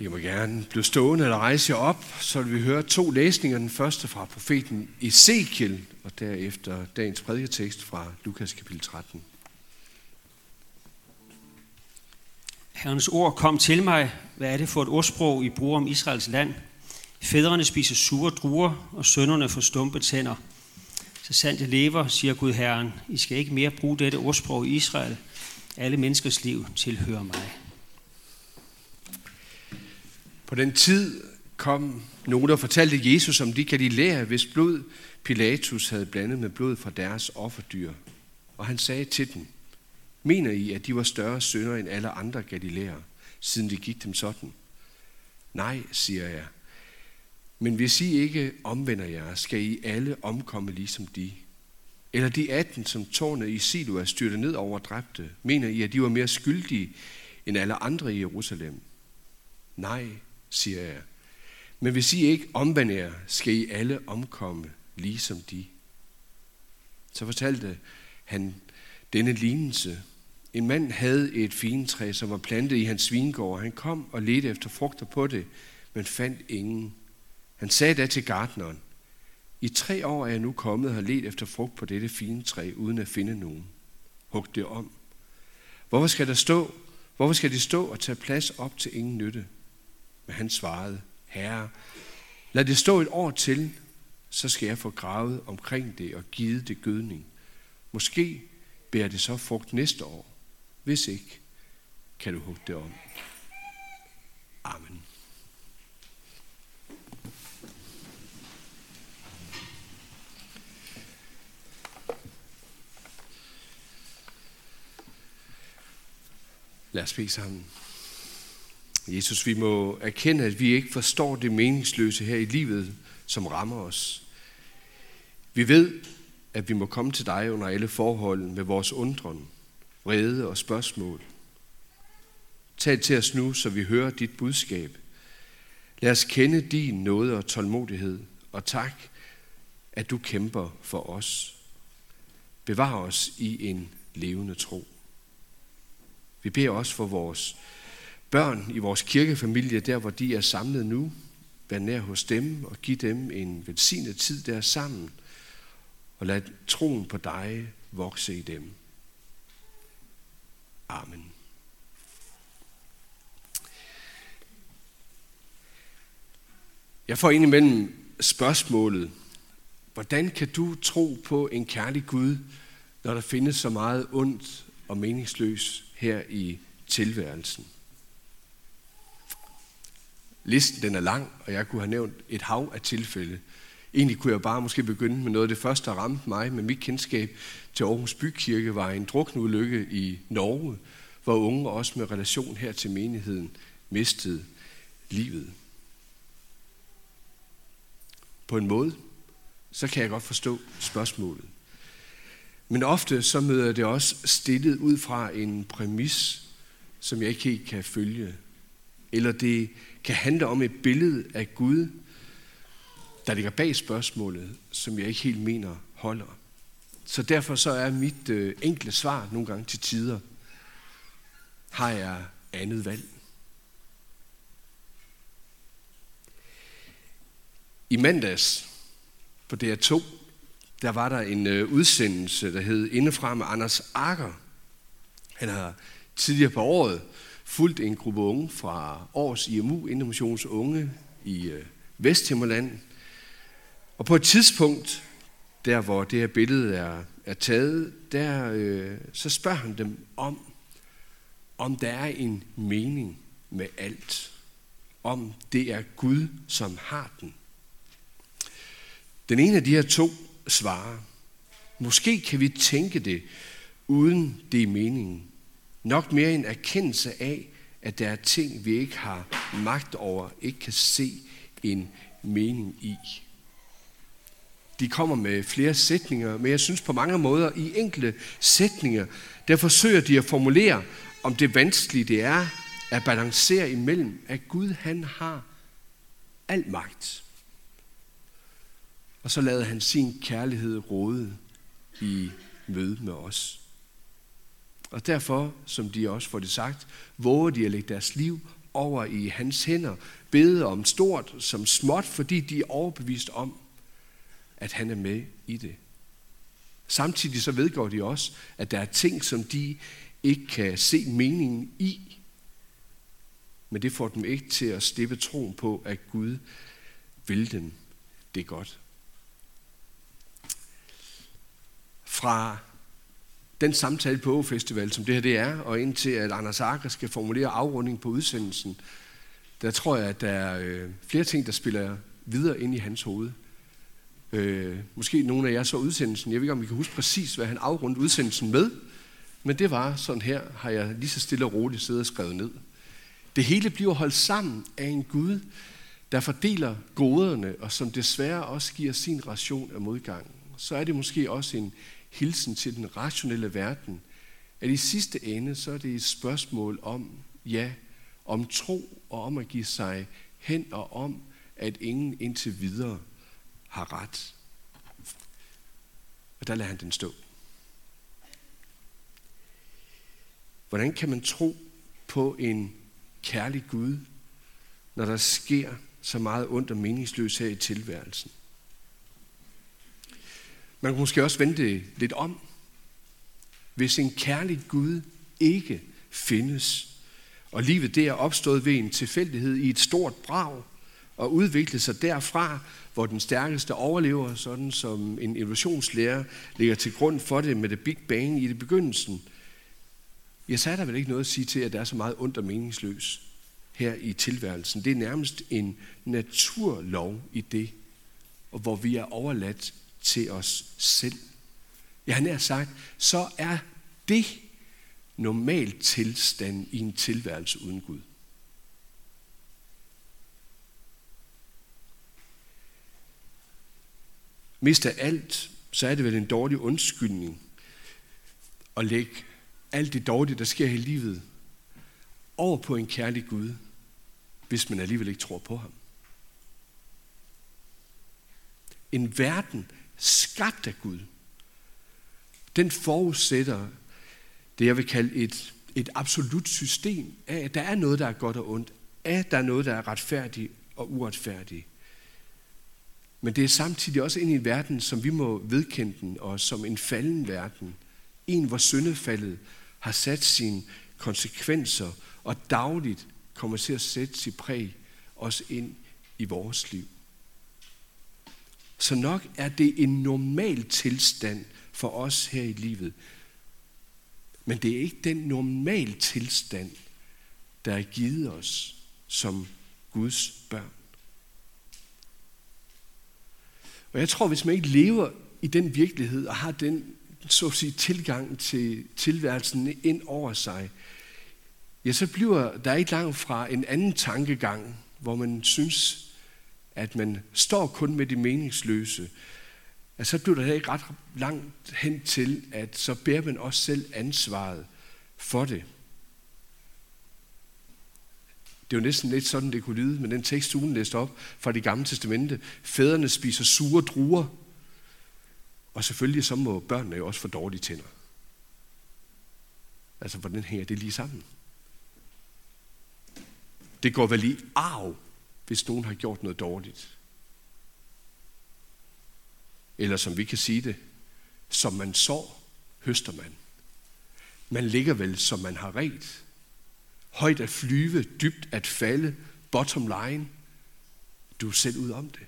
I må gerne blive stående eller rejse jer op, så vil vi høre to læsninger. Den første fra profeten Ezekiel, og derefter dagens prædiketekst fra Lukas kapitel 13. Herrens ord kom til mig. Hvad er det for et ordsprog, I bruger om Israels land? Fædrene spiser sure druer, og sønnerne får stumpe tænder. Så sandt jeg lever, siger Gud Herren, I skal ikke mere bruge dette ordsprog i Israel. Alle menneskers liv tilhører mig. På den tid kom nogen, og fortalte Jesus om de galilæer, hvis blod Pilatus havde blandet med blod fra deres offerdyr. Og han sagde til dem, mener I, at de var større sønder end alle andre galilæer, siden de gik dem sådan? Nej, siger jeg. Men hvis I ikke omvender jer, skal I alle omkomme ligesom de. Eller de 18, som tårnet i Silo er styrtet ned over dræbte, mener I, at de var mere skyldige end alle andre i Jerusalem? Nej, siger jeg. Men hvis I ikke omvender jer, skal I alle omkomme, ligesom de. Så fortalte han denne lignelse. En mand havde et fintræ, som var plantet i hans vingård. Han kom og ledte efter frugter på det, men fandt ingen. Han sagde da til gartneren, i tre år er jeg nu kommet og har let efter frugt på dette fine træ, uden at finde nogen. Hug det om. Hvorfor skal der stå? Hvorfor skal de stå og tage plads op til ingen nytte? Men han svarede, Herre, lad det stå et år til, så skal jeg få gravet omkring det og givet det gødning. Måske bærer det så frugt næste år. Hvis ikke, kan du hugge det om. Amen. Lad os bede sammen. Jesus, vi må erkende, at vi ikke forstår det meningsløse her i livet, som rammer os. Vi ved, at vi må komme til dig under alle forhold med vores undren, vrede og spørgsmål. Tal til os nu, så vi hører dit budskab. Lad os kende din nåde og tålmodighed, og tak, at du kæmper for os. Bevar os i en levende tro. Vi beder også for vores børn i vores kirkefamilie, der hvor de er samlet nu. Vær nær hos dem og give dem en velsignet tid der sammen. Og lad troen på dig vokse i dem. Amen. Jeg får indimellem spørgsmålet, hvordan kan du tro på en kærlig Gud, når der findes så meget ondt og meningsløs her i tilværelsen? Listen den er lang, og jeg kunne have nævnt et hav af tilfælde. Egentlig kunne jeg bare måske begynde med noget af det første, der ramte mig med mit kendskab til Aarhus Bykirke, var en drukneulykke i Norge, hvor unge også med relation her til menigheden mistede livet. På en måde, så kan jeg godt forstå spørgsmålet. Men ofte så møder det også stillet ud fra en præmis, som jeg ikke helt kan følge. Eller det kan handle om et billede af Gud, der ligger bag spørgsmålet, som jeg ikke helt mener holder. Så derfor så er mit øh, enkle svar nogle gange til tider, har jeg andet valg. I mandags på DR2, der var der en øh, udsendelse, der hed Indefra med Anders Akker. Han har tidligere på året fulgt en gruppe unge fra Års IMU, Indomissions Unge i øh, Vesthimmerland. Og på et tidspunkt, der hvor det her billede er, er taget, der, øh, så spørger han dem om, om der er en mening med alt. Om det er Gud, som har den. Den ene af de her to svarer, måske kan vi tænke det, uden det er meningen. Nok mere en erkendelse af, at der er ting, vi ikke har magt over, ikke kan se en mening i. De kommer med flere sætninger, men jeg synes på mange måder i enkle sætninger, der forsøger de at formulere, om det vanskelige det er at balancere imellem, at Gud han har al magt. Og så lader han sin kærlighed råde i møde med os. Og derfor, som de også får det sagt, våger de at lægge deres liv over i hans hænder, bede om stort som småt, fordi de er overbevist om, at han er med i det. Samtidig så vedgår de også, at der er ting, som de ikke kan se meningen i, men det får dem ikke til at slippe troen på, at Gud vil dem det godt. Fra den samtale på Festival, som det her det er, og indtil at Anders Akker skal formulere afrunding på udsendelsen, der tror jeg, at der er øh, flere ting, der spiller videre ind i hans hoved. Øh, måske nogle af jer så udsendelsen. Jeg ved ikke, om I kan huske præcis, hvad han afrundede udsendelsen med. Men det var sådan her, har jeg lige så stille og roligt siddet og skrevet ned. Det hele bliver holdt sammen af en Gud, der fordeler goderne, og som desværre også giver sin ration af modgang. Så er det måske også en hilsen til den rationelle verden, at i sidste ende, så er det et spørgsmål om, ja, om tro og om at give sig hen og om, at ingen indtil videre har ret. Og der lader han den stå. Hvordan kan man tro på en kærlig Gud, når der sker så meget ondt og meningsløst her i tilværelsen? Man kan måske også vente det lidt om. Hvis en kærlig Gud ikke findes, og livet der er opstået ved en tilfældighed i et stort brag, og udviklet sig derfra, hvor den stærkeste overlever, sådan som en evolutionslærer ligger til grund for det med det Big Bang i det begyndelsen, ja, så er der vel ikke noget at sige til, at der er så meget ondt og meningsløs her i tilværelsen. Det er nærmest en naturlov i det, og hvor vi er overladt til os selv. Jeg har nær sagt, så er det normal tilstand i en tilværelse uden Gud. Mister alt, så er det vel en dårlig undskyldning at lægge alt det dårlige, der sker i livet, over på en kærlig Gud, hvis man alligevel ikke tror på ham. En verden skabt af Gud, den forudsætter det, jeg vil kalde et, et absolut system af, at der er noget, der er godt og ondt, at der er noget, der er retfærdigt og uretfærdigt. Men det er samtidig også ind i en verden, som vi må vedkende den, og som en falden verden. En, hvor syndefaldet har sat sine konsekvenser, og dagligt kommer til at sætte sit præg også ind i vores liv. Så nok er det en normal tilstand for os her i livet. Men det er ikke den normal tilstand, der er givet os som Guds børn. Og jeg tror, hvis man ikke lever i den virkelighed og har den så at sige, tilgang til tilværelsen ind over sig, ja, så bliver der ikke langt fra en anden tankegang, hvor man synes, at man står kun med det meningsløse, at så bliver der ikke ret langt hen til, at så bærer man også selv ansvaret for det. Det er jo næsten lidt sådan, det kunne lyde men den tekst, ugen læste op fra det gamle testamente. Fædrene spiser sure druer, og selvfølgelig så må børnene jo også få dårlige tænder. Altså, hvordan hænger det lige sammen? Det går vel i arv, hvis nogen har gjort noget dårligt. Eller som vi kan sige det, som man sår, høster man. Man ligger vel, som man har ret. Højt at flyve, dybt at falde, bottom line. Du er selv ud om det.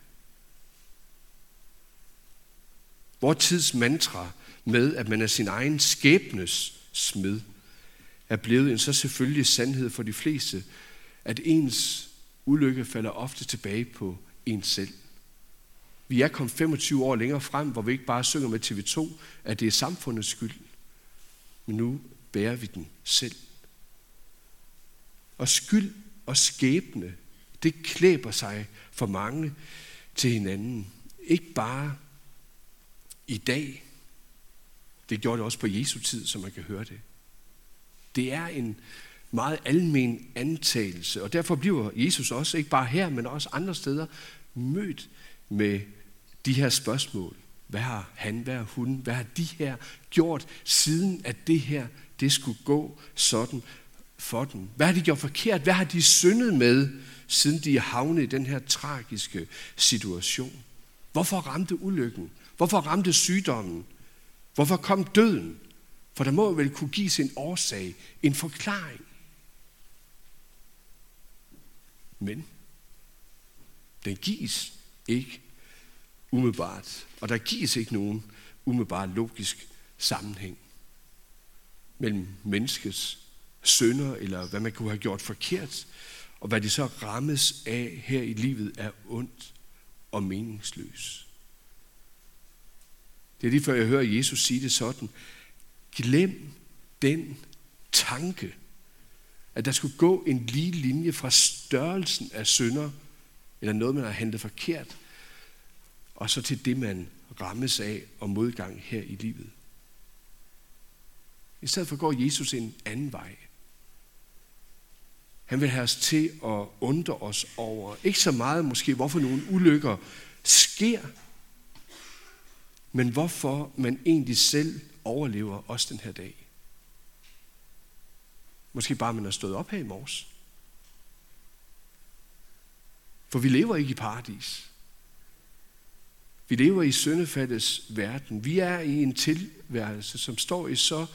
Vores tids mantra med, at man er sin egen skæbnes smed, er blevet en så selvfølgelig sandhed for de fleste, at ens ulykke falder ofte tilbage på en selv. Vi er kommet 25 år længere frem, hvor vi ikke bare synger med TV2, at det er samfundets skyld, men nu bærer vi den selv. Og skyld og skæbne, det klæber sig for mange til hinanden. Ikke bare i dag. Det gjorde det også på Jesu tid, så man kan høre det. Det er en meget almen antagelse, og derfor bliver Jesus også, ikke bare her, men også andre steder, mødt med de her spørgsmål. Hvad har han, hvad har hun, hvad har de her gjort, siden at det her, det skulle gå sådan, for dem? Hvad har de gjort forkert? Hvad har de syndet med, siden de er havnet i den her tragiske situation? Hvorfor ramte ulykken? Hvorfor ramte sygdommen? Hvorfor kom døden? For der må vel kunne gives en årsag, en forklaring. Men den gives ikke umiddelbart, og der gives ikke nogen umiddelbart logisk sammenhæng mellem menneskets sønder, eller hvad man kunne have gjort forkert, og hvad de så rammes af her i livet er ondt og meningsløs. Det er lige før jeg hører Jesus sige det sådan. Glem den tanke, at der skulle gå en lige linje fra størrelsen af synder, eller noget, man har hentet forkert, og så til det, man rammes af og modgang her i livet. I stedet for går Jesus en anden vej. Han vil have os til at undre os over, ikke så meget måske, hvorfor nogle ulykker sker, men hvorfor man egentlig selv overlever også den her dag. Måske bare man er stået op her i morges. For vi lever ikke i paradis. Vi lever i syndefaldets verden. Vi er i en tilværelse, som står i så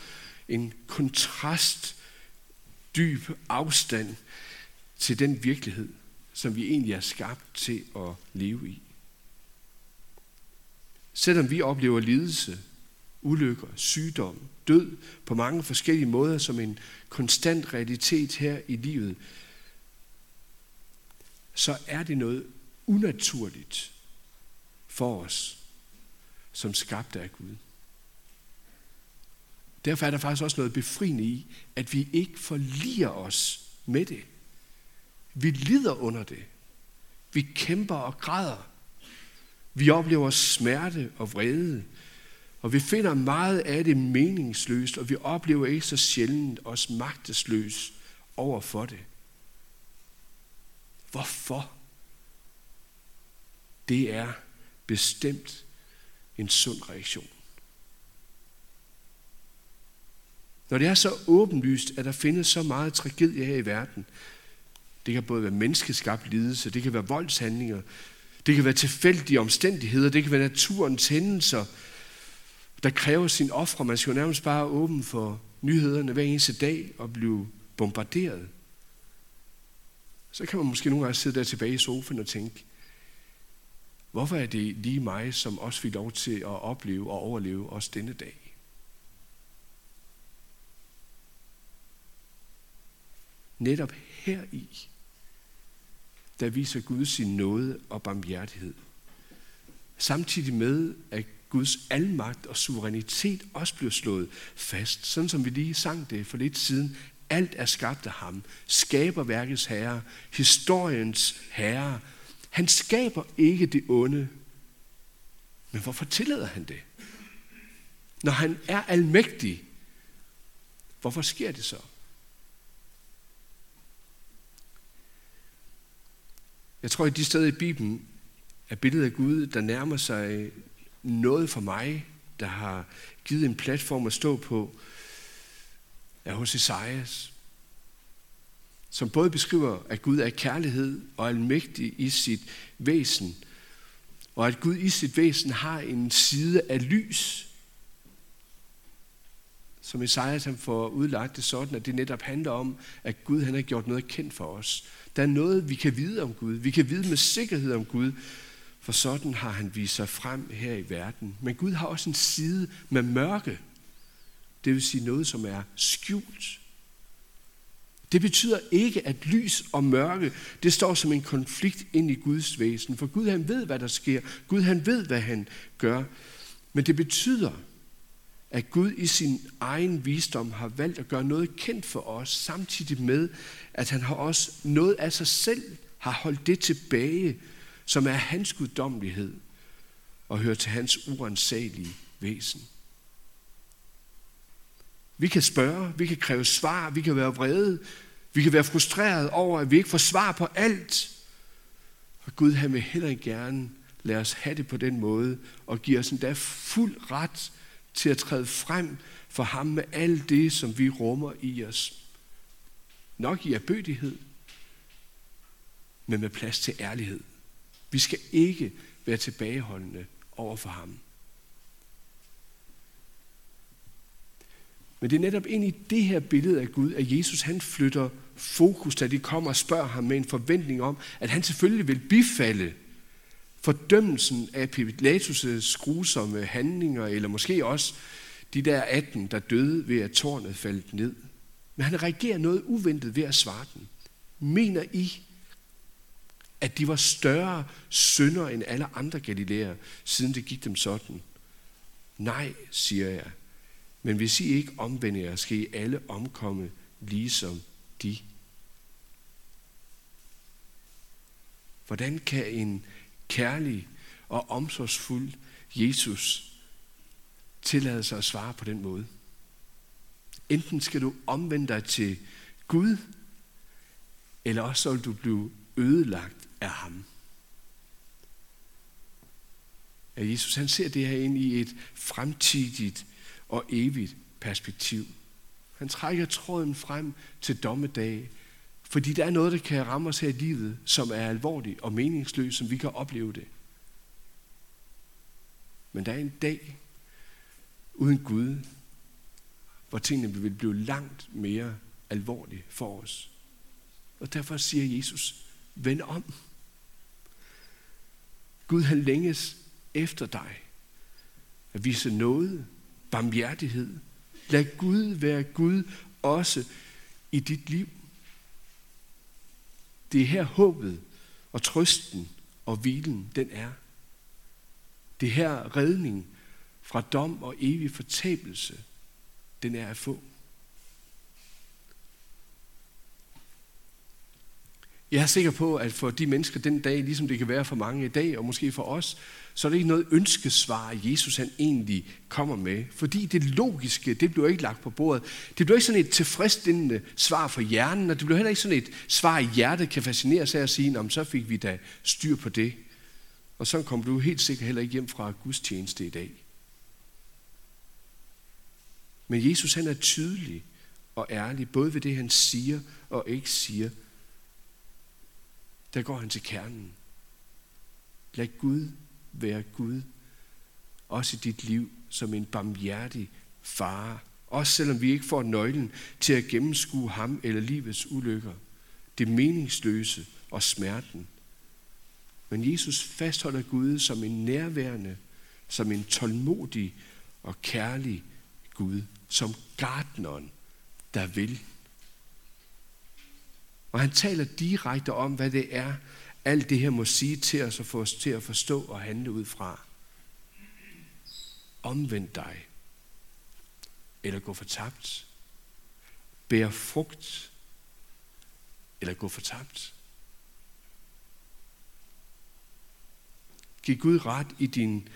en kontrast, dyb afstand til den virkelighed, som vi egentlig er skabt til at leve i. Selvom vi oplever lidelse, ulykker, sygdom, død på mange forskellige måder som en konstant realitet her i livet, så er det noget unaturligt for os, som skabte af Gud. Derfor er der faktisk også noget befriende i, at vi ikke forliger os med det. Vi lider under det. Vi kæmper og græder. Vi oplever smerte og vrede. Og vi finder meget af det meningsløst, og vi oplever ikke så sjældent os magtesløs over for det. Hvorfor? Det er bestemt en sund reaktion. Når det er så åbenlyst, at der findes så meget tragedie her i verden, det kan både være menneskeskabt lidelse, det kan være voldshandlinger, det kan være tilfældige omstændigheder, det kan være naturens hændelser, der kræver sin ofre. Man skal jo nærmest bare åben for nyhederne hver eneste dag og blive bombarderet. Så kan man måske nogle gange sidde der tilbage i sofaen og tænke, hvorfor er det lige mig, som også fik lov til at opleve og overleve også denne dag? Netop her i, der viser Gud sin nåde og barmhjertighed. Samtidig med, at Guds almagt og suverænitet også bliver slået fast. Sådan som vi lige sang det for lidt siden. Alt er skabt af ham. Skaber værkets herre. Historiens herre. Han skaber ikke det onde. Men hvorfor tillader han det? Når han er almægtig, hvorfor sker det så? Jeg tror, at de steder i Bibelen er billedet af Gud, der nærmer sig noget for mig, der har givet en platform at stå på, er hos Esajas, som både beskriver, at Gud er kærlighed og almægtig i sit væsen, og at Gud i sit væsen har en side af lys, som Esajas han får udlagt det sådan, at det netop handler om, at Gud han har gjort noget kendt for os. Der er noget, vi kan vide om Gud. Vi kan vide med sikkerhed om Gud, for sådan har han vist sig frem her i verden. Men Gud har også en side med mørke. Det vil sige noget, som er skjult. Det betyder ikke, at lys og mørke, det står som en konflikt ind i Guds væsen. For Gud han ved, hvad der sker. Gud han ved, hvad han gør. Men det betyder, at Gud i sin egen visdom har valgt at gøre noget kendt for os, samtidig med, at han har også noget af sig selv har holdt det tilbage, som er hans guddommelighed og hører til hans uansagelige væsen. Vi kan spørge, vi kan kræve svar, vi kan være vrede, vi kan være frustreret over, at vi ikke får svar på alt. Og Gud han vil heller ikke gerne lade os have det på den måde, og give os endda fuld ret til at træde frem for ham med alt det, som vi rummer i os. nok i erbødighed, men med plads til ærlighed. Vi skal ikke være tilbageholdende over for ham. Men det er netop ind i det her billede af Gud, at Jesus han flytter fokus, da de kommer og spørger ham med en forventning om, at han selvfølgelig vil bifalde fordømmelsen af Pilatus' grusomme handlinger, eller måske også de der 18, der døde ved at tårnet faldt ned. Men han reagerer noget uventet ved at svare dem. Mener I, at de var større synder end alle andre galilæer, siden det gik dem sådan? Nej, siger jeg. Men hvis I ikke omvender jer, skal I alle omkomme, ligesom de. Hvordan kan en kærlig og omsorgsfuld Jesus tillade sig at svare på den måde? Enten skal du omvende dig til Gud, eller også vil du blive ødelagt af ham. Ja, Jesus han ser det her ind i et fremtidigt og evigt perspektiv. Han trækker tråden frem til dommedag, fordi der er noget, der kan ramme os her i livet, som er alvorligt og meningsløst, som vi kan opleve det. Men der er en dag uden Gud, hvor tingene vil blive langt mere alvorlige for os. Og derfor siger Jesus, vend om. Gud har længes efter dig. At vise noget, barmhjertighed. Lad Gud være Gud også i dit liv. Det er her håbet og trøsten og hvilen, den er. Det er her redning fra dom og evig fortabelse, den er at få. Jeg er sikker på, at for de mennesker den dag, ligesom det kan være for mange i dag, og måske for os, så er det ikke noget ønskesvar, Jesus han egentlig kommer med. Fordi det logiske, det bliver ikke lagt på bordet. Det bliver ikke sådan et tilfredsstillende svar for hjernen, og det bliver heller ikke sådan et svar, i hjertet kan fascinere sig og sige, om så fik vi da styr på det. Og så kommer du helt sikkert heller ikke hjem fra Guds tjeneste i dag. Men Jesus han er tydelig og ærlig, både ved det han siger og ikke siger. Der går han til kernen. Lad Gud være Gud, også i dit liv, som en barmhjertig far. Også selvom vi ikke får nøglen til at gennemskue ham eller livets ulykker, det meningsløse og smerten. Men Jesus fastholder Gud som en nærværende, som en tålmodig og kærlig Gud, som gardneren, der vil. Og han taler direkte om, hvad det er, alt det her må sige til os og få os til at forstå og handle ud fra. Omvend dig. Eller gå fortabt. Bær frugt. Eller gå fortabt. Giv Gud ret i din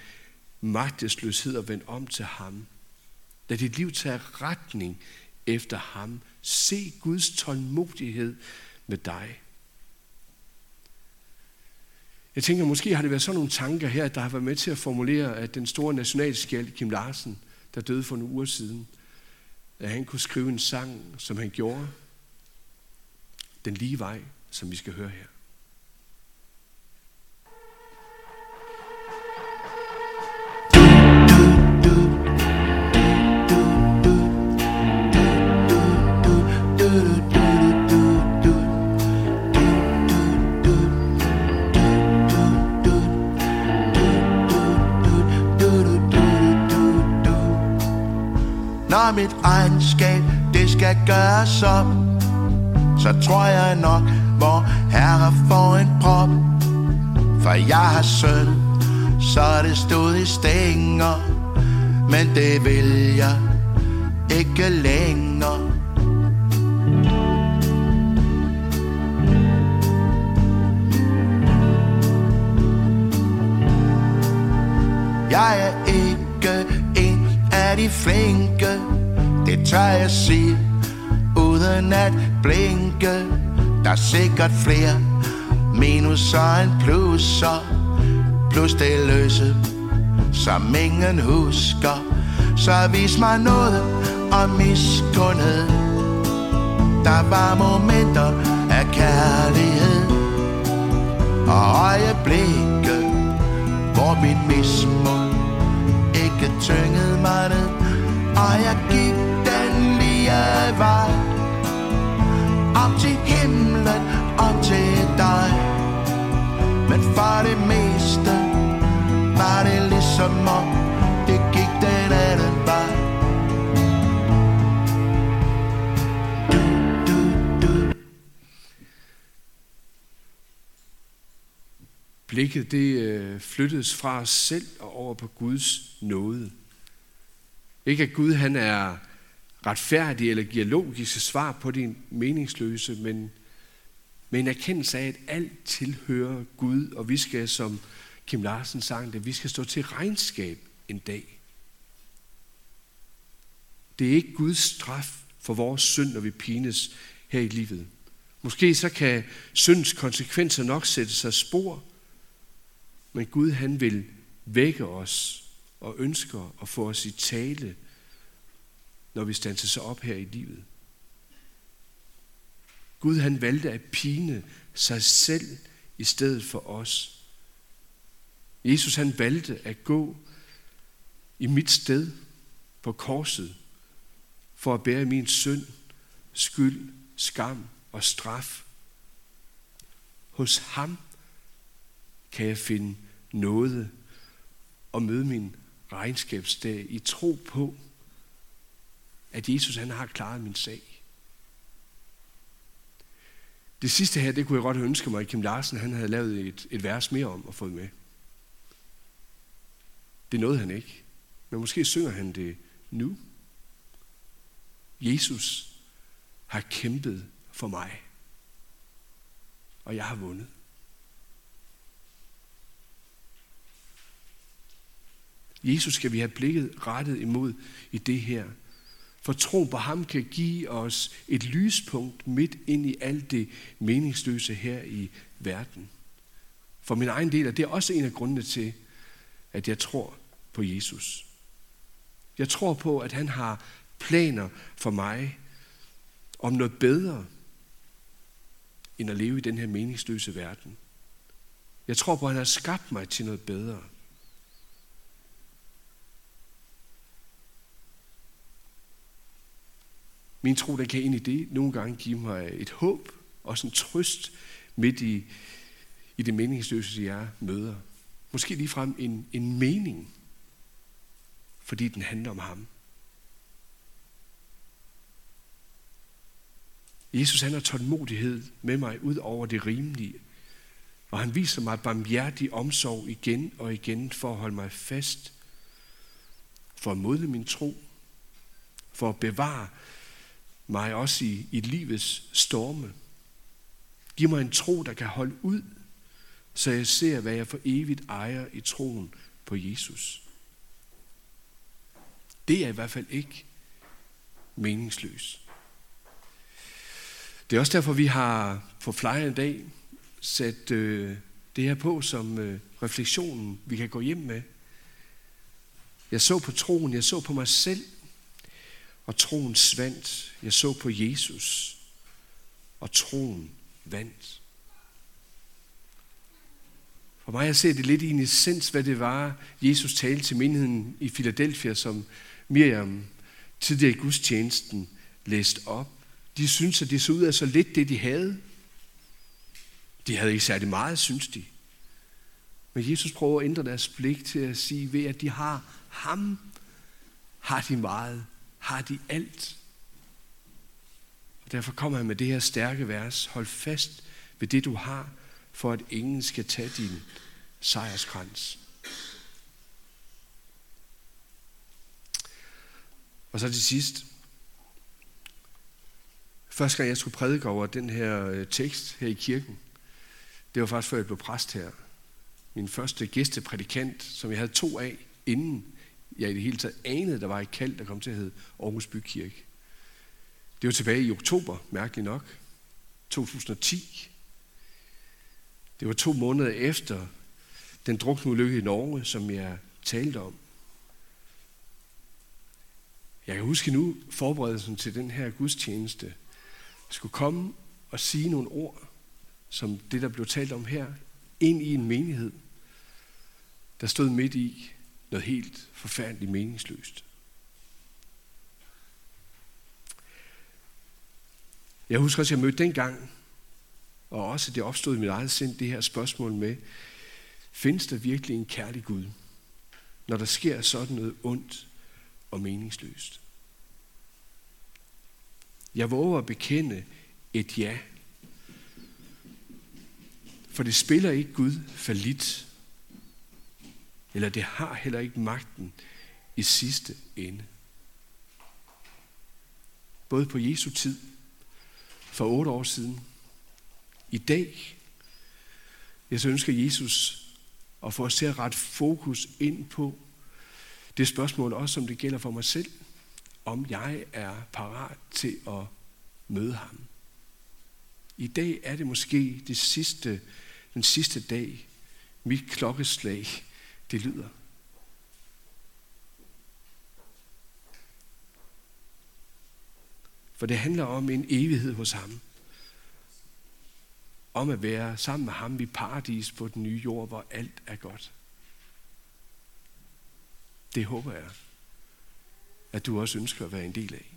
magtesløshed og vend om til ham. Lad dit liv tage retning efter ham. Se Guds tålmodighed med dig. Jeg tænker, måske har det været sådan nogle tanker her, der har været med til at formulere, at den store nationalskjald Kim Larsen, der døde for nogle uger siden, at han kunne skrive en sang, som han gjorde. Den lige vej, som vi skal høre her. Os op Så tror jeg nok, hvor herre får en prop. For jeg har søn, så det stod i stænger Men det vil jeg ikke længere. Jeg er ikke en af de flinke Det tør jeg sige. Uden at blinke. Der er sikkert flere Minuser end plusser. Plus det løse Som ingen husker. Så vis mig noget om miskundhed Der var momenter af kærlighed. Og øjeblikke Hvor min mismod Ikke tyngede mig ned. Og jeg gik den lige vej Men det meste. Var det ligesom om Det gik den anden vej? Du, du, du. Blikket det øh, flyttedes fra os selv og over på Guds nåde. Ikke at Gud han er retfærdig eller giver logiske svar på din meningsløse, men med en erkendelse af, at alt tilhører Gud, og vi skal, som Kim Larsen sang det, vi skal stå til regnskab en dag. Det er ikke Guds straf for vores synd, når vi pines her i livet. Måske så kan syndens konsekvenser nok sætte sig spor, men Gud han vil vække os og ønsker at få os i tale, når vi standser sig op her i livet. Gud han valgte at pine sig selv i stedet for os. Jesus han valgte at gå i mit sted på korset for at bære min synd, skyld, skam og straf. Hos ham kan jeg finde noget og møde min regnskabsdag i tro på, at Jesus han har klaret min sag. Det sidste her, det kunne jeg godt ønske mig, at Kim Larsen han havde lavet et, et vers mere om og fået med. Det nåede han ikke. Men måske synger han det nu. Jesus har kæmpet for mig. Og jeg har vundet. Jesus skal vi have blikket rettet imod i det her. For tro på ham kan give os et lyspunkt midt ind i alt det meningsløse her i verden. For min egen del er det også en af grundene til, at jeg tror på Jesus. Jeg tror på, at han har planer for mig om noget bedre, end at leve i den her meningsløse verden. Jeg tror på, at han har skabt mig til noget bedre. Min tro, der kan ind i det nogle gange give mig et håb og en trøst midt i, i det meningsløse, jeg møder. Måske ligefrem en, en mening, fordi den handler om ham. Jesus han har tålmodighed med mig ud over det rimelige, og han viser mig barmhjertig omsorg igen og igen for at holde mig fast, for at modne min tro, for at bevare mig også i, i livets storme. Giv mig en tro, der kan holde ud, så jeg ser, hvad jeg for evigt ejer i troen på Jesus. Det er i hvert fald ikke meningsløs. Det er også derfor, vi har på flyer en dag sat øh, det her på som øh, refleksionen, vi kan gå hjem med. Jeg så på troen, jeg så på mig selv, og troen svandt. Jeg så på Jesus, og troen vandt. For mig jeg ser det lidt i en essens, hvad det var, Jesus talte til menigheden i Philadelphia, som Miriam tidligere i gudstjenesten læste op. De syntes, at det så ud af så lidt det, de havde. De havde ikke særlig meget, synes de. Men Jesus prøver at ændre deres blik til at sige, ved at de har ham, har de meget, har de alt. Og derfor kommer han med det her stærke vers. Hold fast ved det, du har, for at ingen skal tage din sejrskrans. Og så til sidst. Første gang jeg skulle prædike over den her øh, tekst her i kirken, det var faktisk før jeg blev præst her. Min første gæsteprædikant, som jeg havde to af, inden jeg i det hele taget anede, der var et kald, der kom til at hedde Aarhus Bykirke. Det var tilbage i oktober, mærkeligt nok, 2010. Det var to måneder efter den drukneulykke i Norge, som jeg talte om. Jeg kan huske nu forberedelsen til den her gudstjeneste. skulle komme og sige nogle ord, som det, der blev talt om her, ind i en menighed, der stod midt i noget helt forfærdeligt meningsløst. Jeg husker også, at jeg mødte dengang, og også det opstod i mit eget sind, det her spørgsmål med, findes der virkelig en kærlig Gud, når der sker sådan noget ondt og meningsløst? Jeg våger at bekende et ja. For det spiller ikke Gud for lidt. Eller det har heller ikke magten i sidste ende. Både på Jesu tid, for otte år siden, i dag, jeg så ønsker Jesus at få os til at rette fokus ind på det spørgsmål også, som det gælder for mig selv, om jeg er parat til at møde ham. I dag er det måske det sidste, den sidste dag, mit klokkeslag, det lyder. For det handler om en evighed hos ham. Om at være sammen med ham i paradis på den nye jord, hvor alt er godt. Det håber jeg, at du også ønsker at være en del af.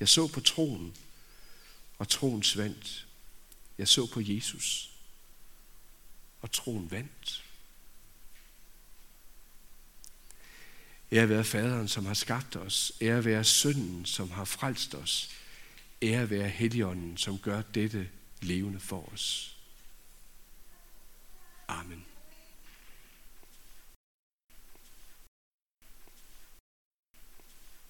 Jeg så på troen, og troen svandt. Jeg så på Jesus, og troen vandt. Ære være faderen, som har skabt os. Ære være sønnen, som har frelst os. Ære være helligånden, som gør dette levende for os. Amen.